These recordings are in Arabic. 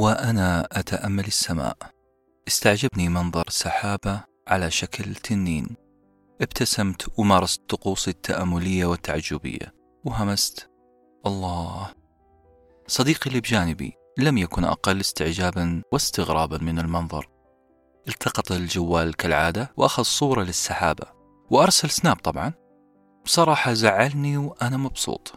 وأنا أتأمل السماء. استعجبني منظر سحابة على شكل تنين. ابتسمت ومارست طقوسي التأملية والتعجبية. وهمست. الله. صديقي اللي بجانبي لم يكن أقل استعجابا واستغرابا من المنظر. التقط الجوال كالعادة وأخذ صورة للسحابة. وأرسل سناب طبعا. بصراحة زعلني وأنا مبسوط.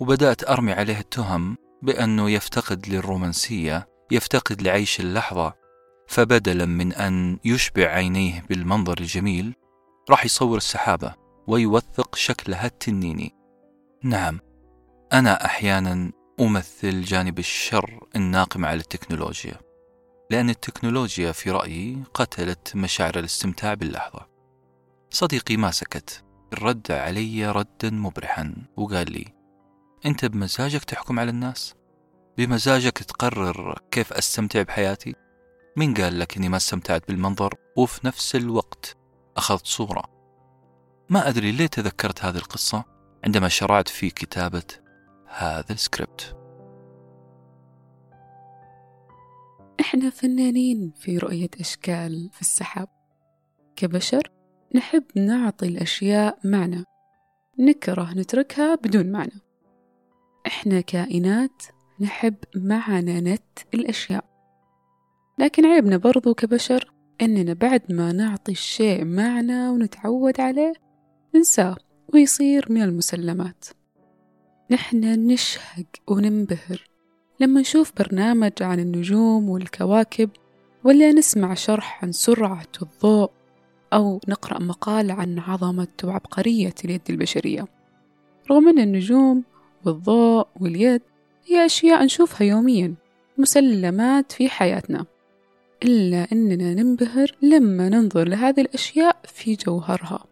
وبدأت أرمي عليه التهم بأنه يفتقد للرومانسية يفتقد لعيش اللحظة فبدلا من أن يشبع عينيه بالمنظر الجميل راح يصور السحابة ويوثق شكلها التنيني. نعم أنا أحيانا أمثل جانب الشر الناقم على التكنولوجيا لأن التكنولوجيا في رأيي قتلت مشاعر الاستمتاع باللحظة. صديقي ما سكت رد علي ردا مبرحا وقال لي أنت بمزاجك تحكم على الناس؟ بمزاجك تقرر كيف أستمتع بحياتي؟ مين قال لك أني ما استمتعت بالمنظر وفي نفس الوقت أخذت صورة. ما أدري ليه تذكرت هذه القصة عندما شرعت في كتابة هذا السكريبت. إحنا فنانين في رؤية أشكال في السحاب. كبشر نحب نعطي الأشياء معنى. نكره نتركها بدون معنى. إحنا كائنات نحب معنى الأشياء. لكن عيبنا برضو كبشر إننا بعد ما نعطي الشيء معنى ونتعود عليه ننساه ويصير من المسلمات. نحن نشهق وننبهر لما نشوف برنامج عن النجوم والكواكب ولا نسمع شرح عن سرعة الضوء أو نقرأ مقال عن عظمة وعبقرية اليد البشرية. رغم أن النجوم والضوء واليد هي أشياء نشوفها يوميا مسلمات في حياتنا. إلا أننا ننبهر لما ننظر لهذه الأشياء في جوهرها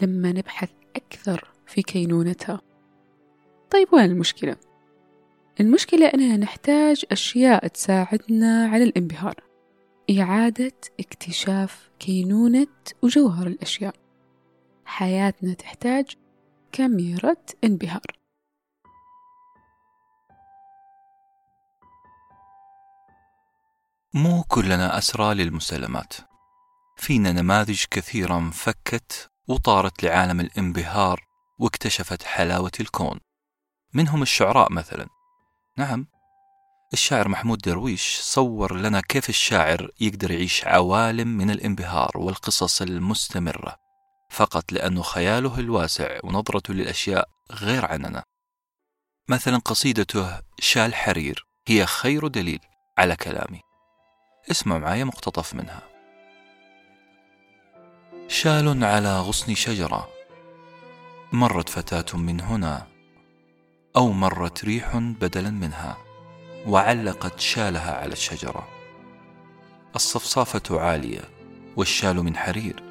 لما نبحث أكثر في كينونتها. طيب وين المشكلة؟ المشكلة أننا نحتاج أشياء تساعدنا على الانبهار. إعادة اكتشاف كينونة وجوهر الأشياء. حياتنا تحتاج كاميرا انبهار. مو كلنا أسرى للمسلمات. فينا نماذج كثيرة فكت وطارت لعالم الانبهار واكتشفت حلاوة الكون. منهم الشعراء مثلا. نعم الشاعر محمود درويش صور لنا كيف الشاعر يقدر يعيش عوالم من الانبهار والقصص المستمرة فقط لأنه خياله الواسع ونظرته للأشياء غير عننا. مثلا قصيدته شال حرير هي خير دليل على كلامي. اسمع معايا مقتطف منها. شال على غصن شجرة. مرت فتاة من هنا أو مرت ريح بدلا منها وعلقت شالها على الشجرة. الصفصافة عالية والشال من حرير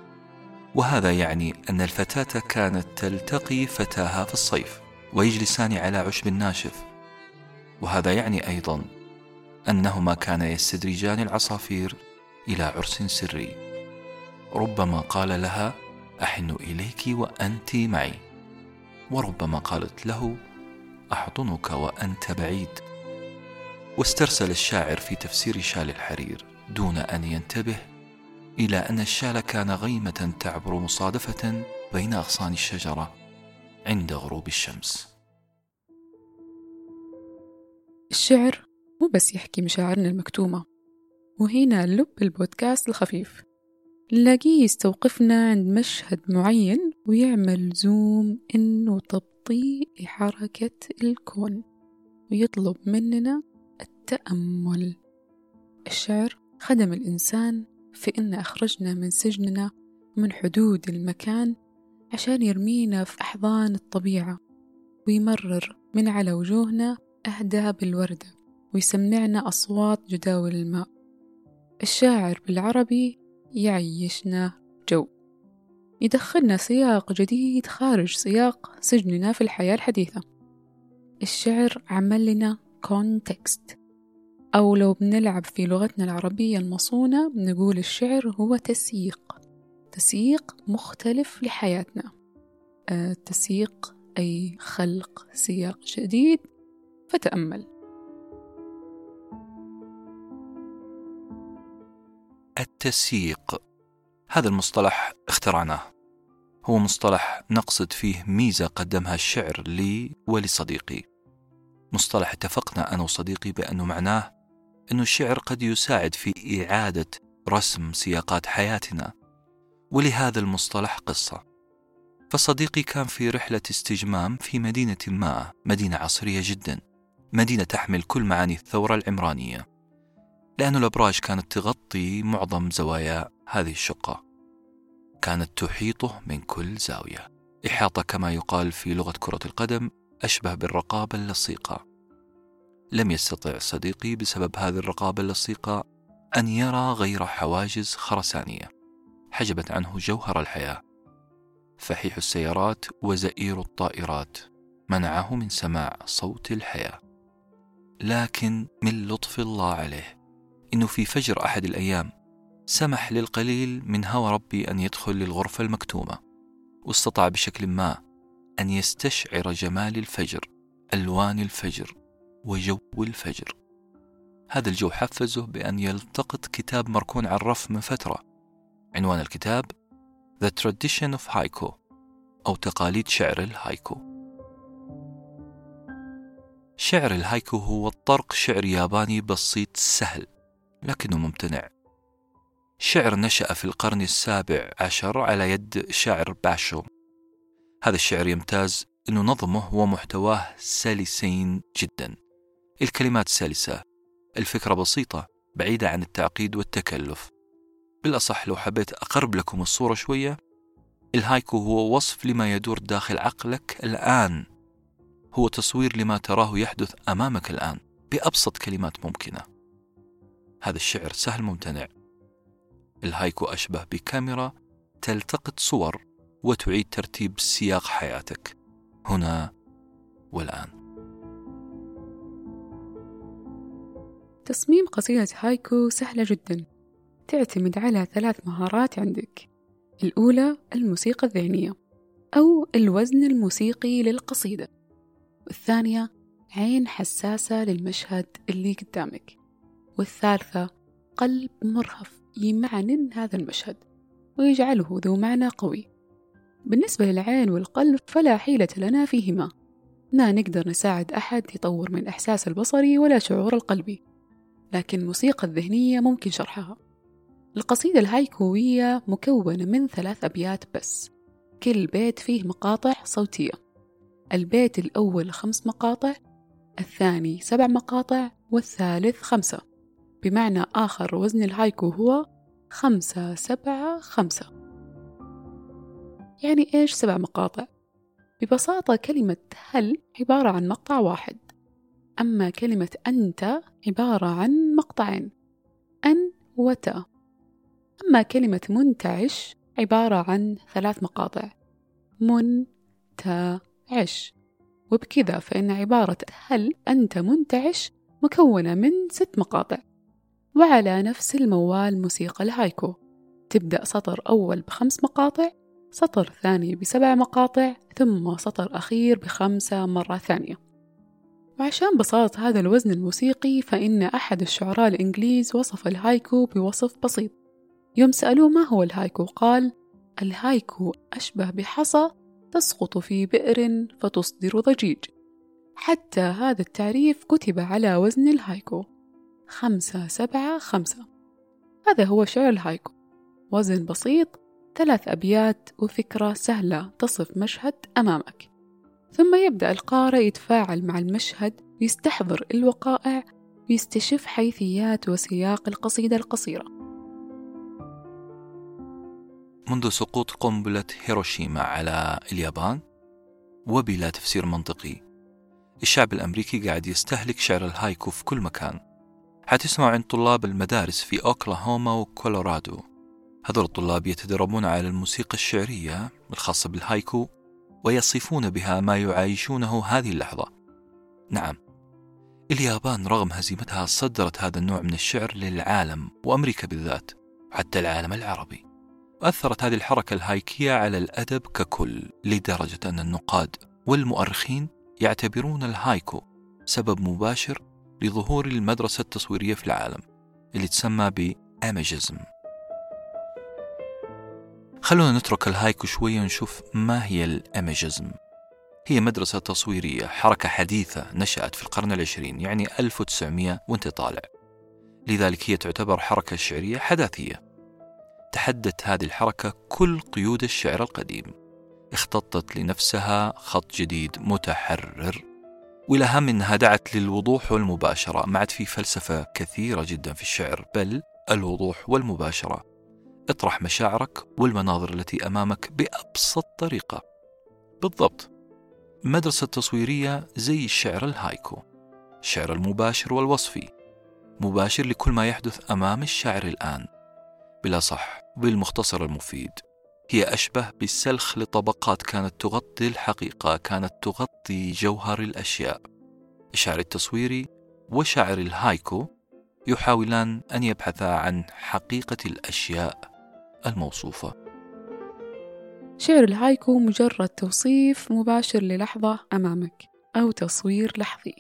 وهذا يعني أن الفتاة كانت تلتقي فتاها في الصيف ويجلسان على عشب ناشف. وهذا يعني أيضا أنهما كانا يستدرجان العصافير إلى عرس سري. ربما قال لها أحن إليك وأنت معي. وربما قالت له أحضنك وأنت بعيد. واسترسل الشاعر في تفسير شال الحرير دون أن ينتبه إلى أن الشال كان غيمة تعبر مصادفة بين أغصان الشجرة عند غروب الشمس. الشعر مو بس يحكي مشاعرنا المكتومة. وهنا لب البودكاست الخفيف. نلاقيه يستوقفنا عند مشهد معين ويعمل زوم إن وتبطيء لحركة الكون. ويطلب مننا التأمل. الشعر خدم الإنسان في إن أخرجنا من سجننا من حدود المكان عشان يرمينا في أحضان الطبيعة. ويمرر من على وجوهنا أهداب الوردة. ويسمعنا أصوات جداول الماء الشاعر بالعربي يعيشنا جو. يدخلنا سياق جديد خارج سياق سجننا في الحياة الحديثة. الشعر عمل لنا context أو لو بنلعب في لغتنا العربية المصونة نقول الشعر هو تسييق. تسييق مختلف لحياتنا. آه تسييق أي خلق سياق جديد. فتأمل. التسييق هذا المصطلح اخترعناه. هو مصطلح نقصد فيه ميزة قدمها الشعر لي ولصديقي. مصطلح اتفقنا أنا وصديقي بأنه معناه أن الشعر قد يساعد في إعادة رسم سياقات حياتنا ولهذا المصطلح قصة. فصديقي كان في رحلة استجمام في مدينة ما مدينة عصرية جدا مدينة تحمل كل معاني الثورة العمرانية. لأن الأبراج كانت تغطي معظم زوايا هذه الشقة. كانت تحيطه من كل زاوية. إحاطة كما يقال في لغة كرة القدم أشبه بالرقابة اللصيقة. لم يستطع صديقي بسبب هذه الرقابة اللصيقة أن يرى غير حواجز خرسانية. حجبت عنه جوهر الحياة. فحيح السيارات وزئير الطائرات منعه من سماع صوت الحياة. لكن من لطف الله عليه إنه في فجر أحد الأيام سمح للقليل من هوى ربي أن يدخل للغرفة المكتومة واستطاع بشكل ما أن يستشعر جمال الفجر ألوان الفجر وجو الفجر. هذا الجو حفزه بأن يلتقط كتاب مركون على الرف من فترة. عنوان الكتاب The Tradition of Haiku أو تقاليد شعر الهايكو. شعر الهايكو هو طرق شعر ياباني بسيط سهل لكنه ممتنع. شعر نشأ في القرن السابع عشر على يد شاعر باشو. هذا الشعر يمتاز أنه نظمه ومحتواه سلسين جدا. الكلمات سلسة الفكرة بسيطة بعيدة عن التعقيد والتكلف. بالأصح لو حبيت أقرب لكم الصورة شوية الهايكو هو وصف لما يدور داخل عقلك الآن. هو تصوير لما تراه يحدث أمامك الآن بأبسط كلمات ممكنة. هذا الشعر سهل ممتنع. الهايكو أشبه بكاميرا تلتقط صور وتعيد ترتيب سياق حياتك. هنا والآن. تصميم قصيدة هايكو سهلة جدا. تعتمد على ثلاث مهارات عندك. الأولى الموسيقى الذهنية أو الوزن الموسيقي للقصيدة. والثانية عين حساسة للمشهد اللي قدامك. والثالثة قلب مرهف يمعنن هذا المشهد ويجعله ذو معنى قوي. بالنسبة للعين والقلب فلا حيلة لنا فيهما. لا نقدر نساعد أحد يطور من إحساس البصري ولا شعور القلبي لكن الموسيقى الذهنية ممكن شرحها. القصيدة الهايكوية مكونة من ثلاث أبيات بس كل بيت فيه مقاطع صوتية. البيت الأول خمس مقاطع الثاني سبع مقاطع والثالث خمسة. بمعنى آخر وزن الهايكو هو خمسة سبعة خمسة. يعني إيش سبع مقاطع؟ ببساطة كلمة هل عبارة عن مقطع واحد أما كلمة أنت عبارة عن مقطعين أن وتا. أما كلمة منتعش عبارة عن ثلاث مقاطع من تا عش وبكذا فإن عبارة هل أنت منتعش مكونة من ست مقاطع. وعلى نفس الموال موسيقى الهايكو. تبدأ سطر أول بخمس مقاطع سطر ثاني بسبع مقاطع ثم سطر أخير بخمسة مرة ثانية. وعشان بساطة هذا الوزن الموسيقي فإن أحد الشعراء الإنجليز وصف الهايكو بوصف بسيط. يوم سألوه ما هو الهايكو قال الهايكو أشبه بحصى تسقط في بئر فتصدر ضجيج. حتى هذا التعريف كتب على وزن الهايكو. خمسة سبعة خمسة. هذا هو شعر الهايكو وزن بسيط ثلاث أبيات وفكرة سهلة تصف مشهد أمامك. ثم يبدأ القارئ يتفاعل مع المشهد ويستحضر الوقائع ويستشف حيثيات وسياق القصيدة القصيرة. منذ سقوط قنبلة هيروشيما على اليابان وبلا تفسير منطقي الشعب الأمريكي قاعد يستهلك شعر الهايكو في كل مكان. حتسمعوا عند طلاب المدارس في أوكلاهوما وكولورادو. هذول الطلاب يتدربون على الموسيقى الشعرية الخاصة بالهايكو ويصفون بها ما يعايشونه هذه اللحظة. نعم اليابان رغم هزيمتها صدرت هذا النوع من الشعر للعالم وأمريكا بالذات حتى العالم العربي. وأثرت هذه الحركة الهايكية على الأدب ككل لدرجة أن النقاد والمؤرخين يعتبرون الهايكو سبب مباشر لظهور المدرسة التصويرية في العالم اللي تسمى ب Imagism خلونا نترك الهايكو شوية ونشوف ما هي ال Imagism هي مدرسة تصويرية حركة حديثة نشأت في القرن العشرين يعني 1900 وانت طالع. لذلك هي تعتبر حركة شعرية حداثية. تحدت هذه الحركة كل قيود الشعر القديم. اختطت لنفسها خط جديد متحرر. والأهم أنها دعت للوضوح والمباشرة ما عاد في فلسفة كثيرة جدا في الشعر بل الوضوح والمباشرة. اطرح مشاعرك والمناظر التي أمامك بأبسط طريقة. بالضبط. مدرسة تصويرية زي الشعر الهايكو. الشعر المباشر والوصفي. مباشر لكل ما يحدث أمام الشاعر الآن. بلا صح بالمختصر المفيد. هي أشبه بالسلخ لطبقات كانت تغطي الحقيقة كانت تغطي جوهر الأشياء. الشعر التصويري وشعر الهايكو يحاولان أن يبحثا عن حقيقة الأشياء الموصوفة. شعر الهايكو مجرد توصيف مباشر للحظة أمامك أو تصوير لحظي.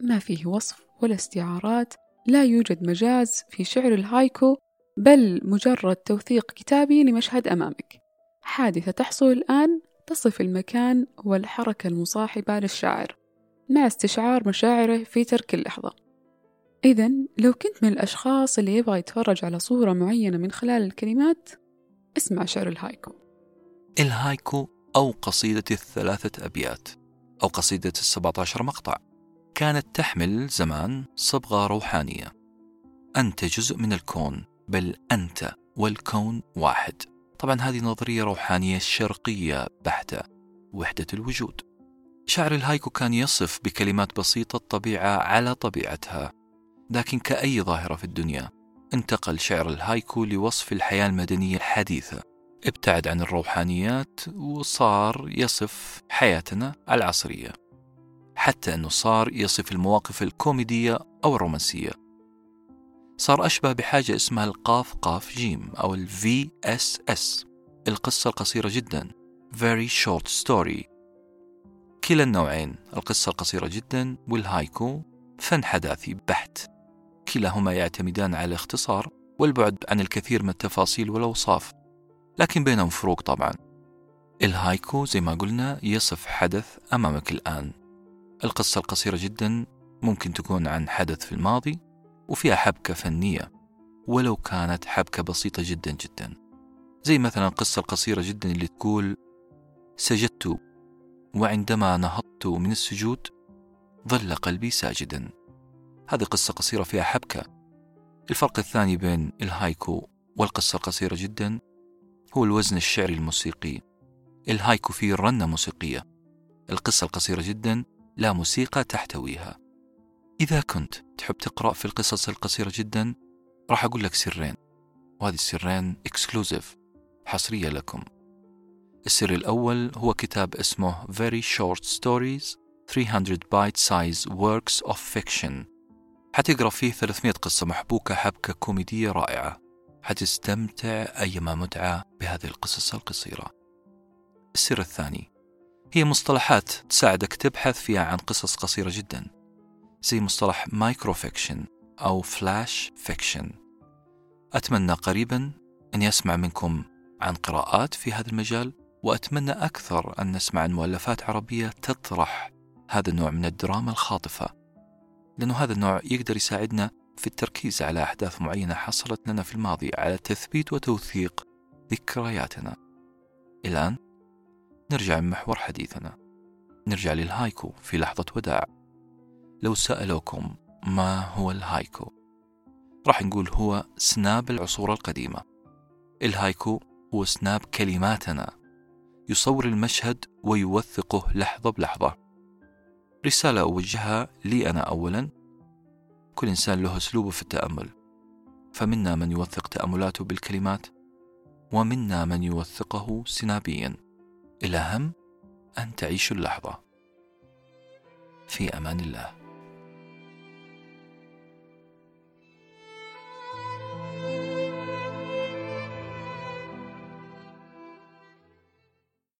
ما فيه وصف ولا استعارات لا يوجد مجاز في شعر الهايكو بل مجرد توثيق كتابي لمشهد أمامك. حادثة تحصل الآن تصف المكان والحركة المصاحبة للشاعر مع استشعار مشاعره في تلك اللحظة. إذا لو كنت من الأشخاص اللي يبغى يتفرج على صورة معينة من خلال الكلمات اسمع شعر الهايكو. الهايكو أو قصيدة الثلاثة أبيات أو قصيدة السبعة عشر مقطع. كانت تحمل زمان صبغة روحانية. أنت جزء من الكون بل أنت والكون واحد. طبعا هذه نظرية روحانية شرقية بحتة وحدة الوجود. شعر الهايكو كان يصف بكلمات بسيطة الطبيعة على طبيعتها لكن كأي ظاهرة في الدنيا انتقل شعر الهايكو لوصف الحياة المدنية الحديثة. ابتعد عن الروحانيات وصار يصف حياتنا العصرية حتى أنه صار يصف المواقف الكوميدية أو الرومانسية. صار أشبه بحاجة اسمها القاف قاف جيم أو ال VSS القصة القصيرة جدا. Very Short Story. كلا النوعين. القصة القصيرة جدا والهايكو فن حداثي بحت. كلاهما يعتمدان على الاختصار والبعد عن الكثير من التفاصيل والأوصاف لكن بينهم فروق طبعا. الهايكو زي ما قلنا يصف حدث أمامك الآن. القصة القصيرة جدا ممكن تكون عن حدث في الماضي وفيها حبكة فنية ولو كانت حبكة بسيطة جدا جدا. زي مثلا القصة القصيرة جدا اللي تقول سجدت وعندما نهضت من السجود ظل قلبي ساجدا. هذه قصة قصيرة فيها حبكة. الفرق الثاني بين الهايكو والقصة القصيرة جدا هو الوزن الشعري الموسيقي. الهايكو فيه رنة موسيقية. القصة القصيرة جدا لا موسيقى تحتويها. إذا كنت تحب تقرأ في القصص القصيرة جدا راح أقول لك سرين وهذه السرين اكسكلوزيف حصرية لكم. السر الأول هو كتاب اسمه Very Short Stories 300 Bite Size Works of Fiction. حتقرأ فيه 300 قصة محبوكة حبكة كوميدية رائعة. حتستمتع أيما متعة بهذه القصص القصيرة. السر الثاني هي مصطلحات تساعدك تبحث فيها عن قصص قصيرة جدا. زي مصطلح micro fiction أو flash fiction أتمنى قريبا أن يسمع منكم عن قراءات في هذا المجال وأتمنى أكثر أن نسمع عن مؤلفات عربية تطرح هذا النوع من الدراما الخاطفة. لأنه هذا النوع يقدر يساعدنا في التركيز على أحداث معينة حصلت لنا في الماضي على تثبيت وتوثيق ذكرياتنا. الآن نرجع لمحور حديثنا. نرجع للهايكو في لحظة وداع. لو سألوكم ما هو الهايكو راح نقول هو Snap العصور القديمة. الهايكو هو Snap كلماتنا يصور المشهد ويوثقه لحظة بلحظة. رسالة أوجهها لي أنا أولا. كل إنسان له أسلوبه في التأمل. فمنا من يوثق تأملاته بالكلمات ومنا من يوثقه سنابيا. الأهم أن تعيش اللحظة. في أمان الله.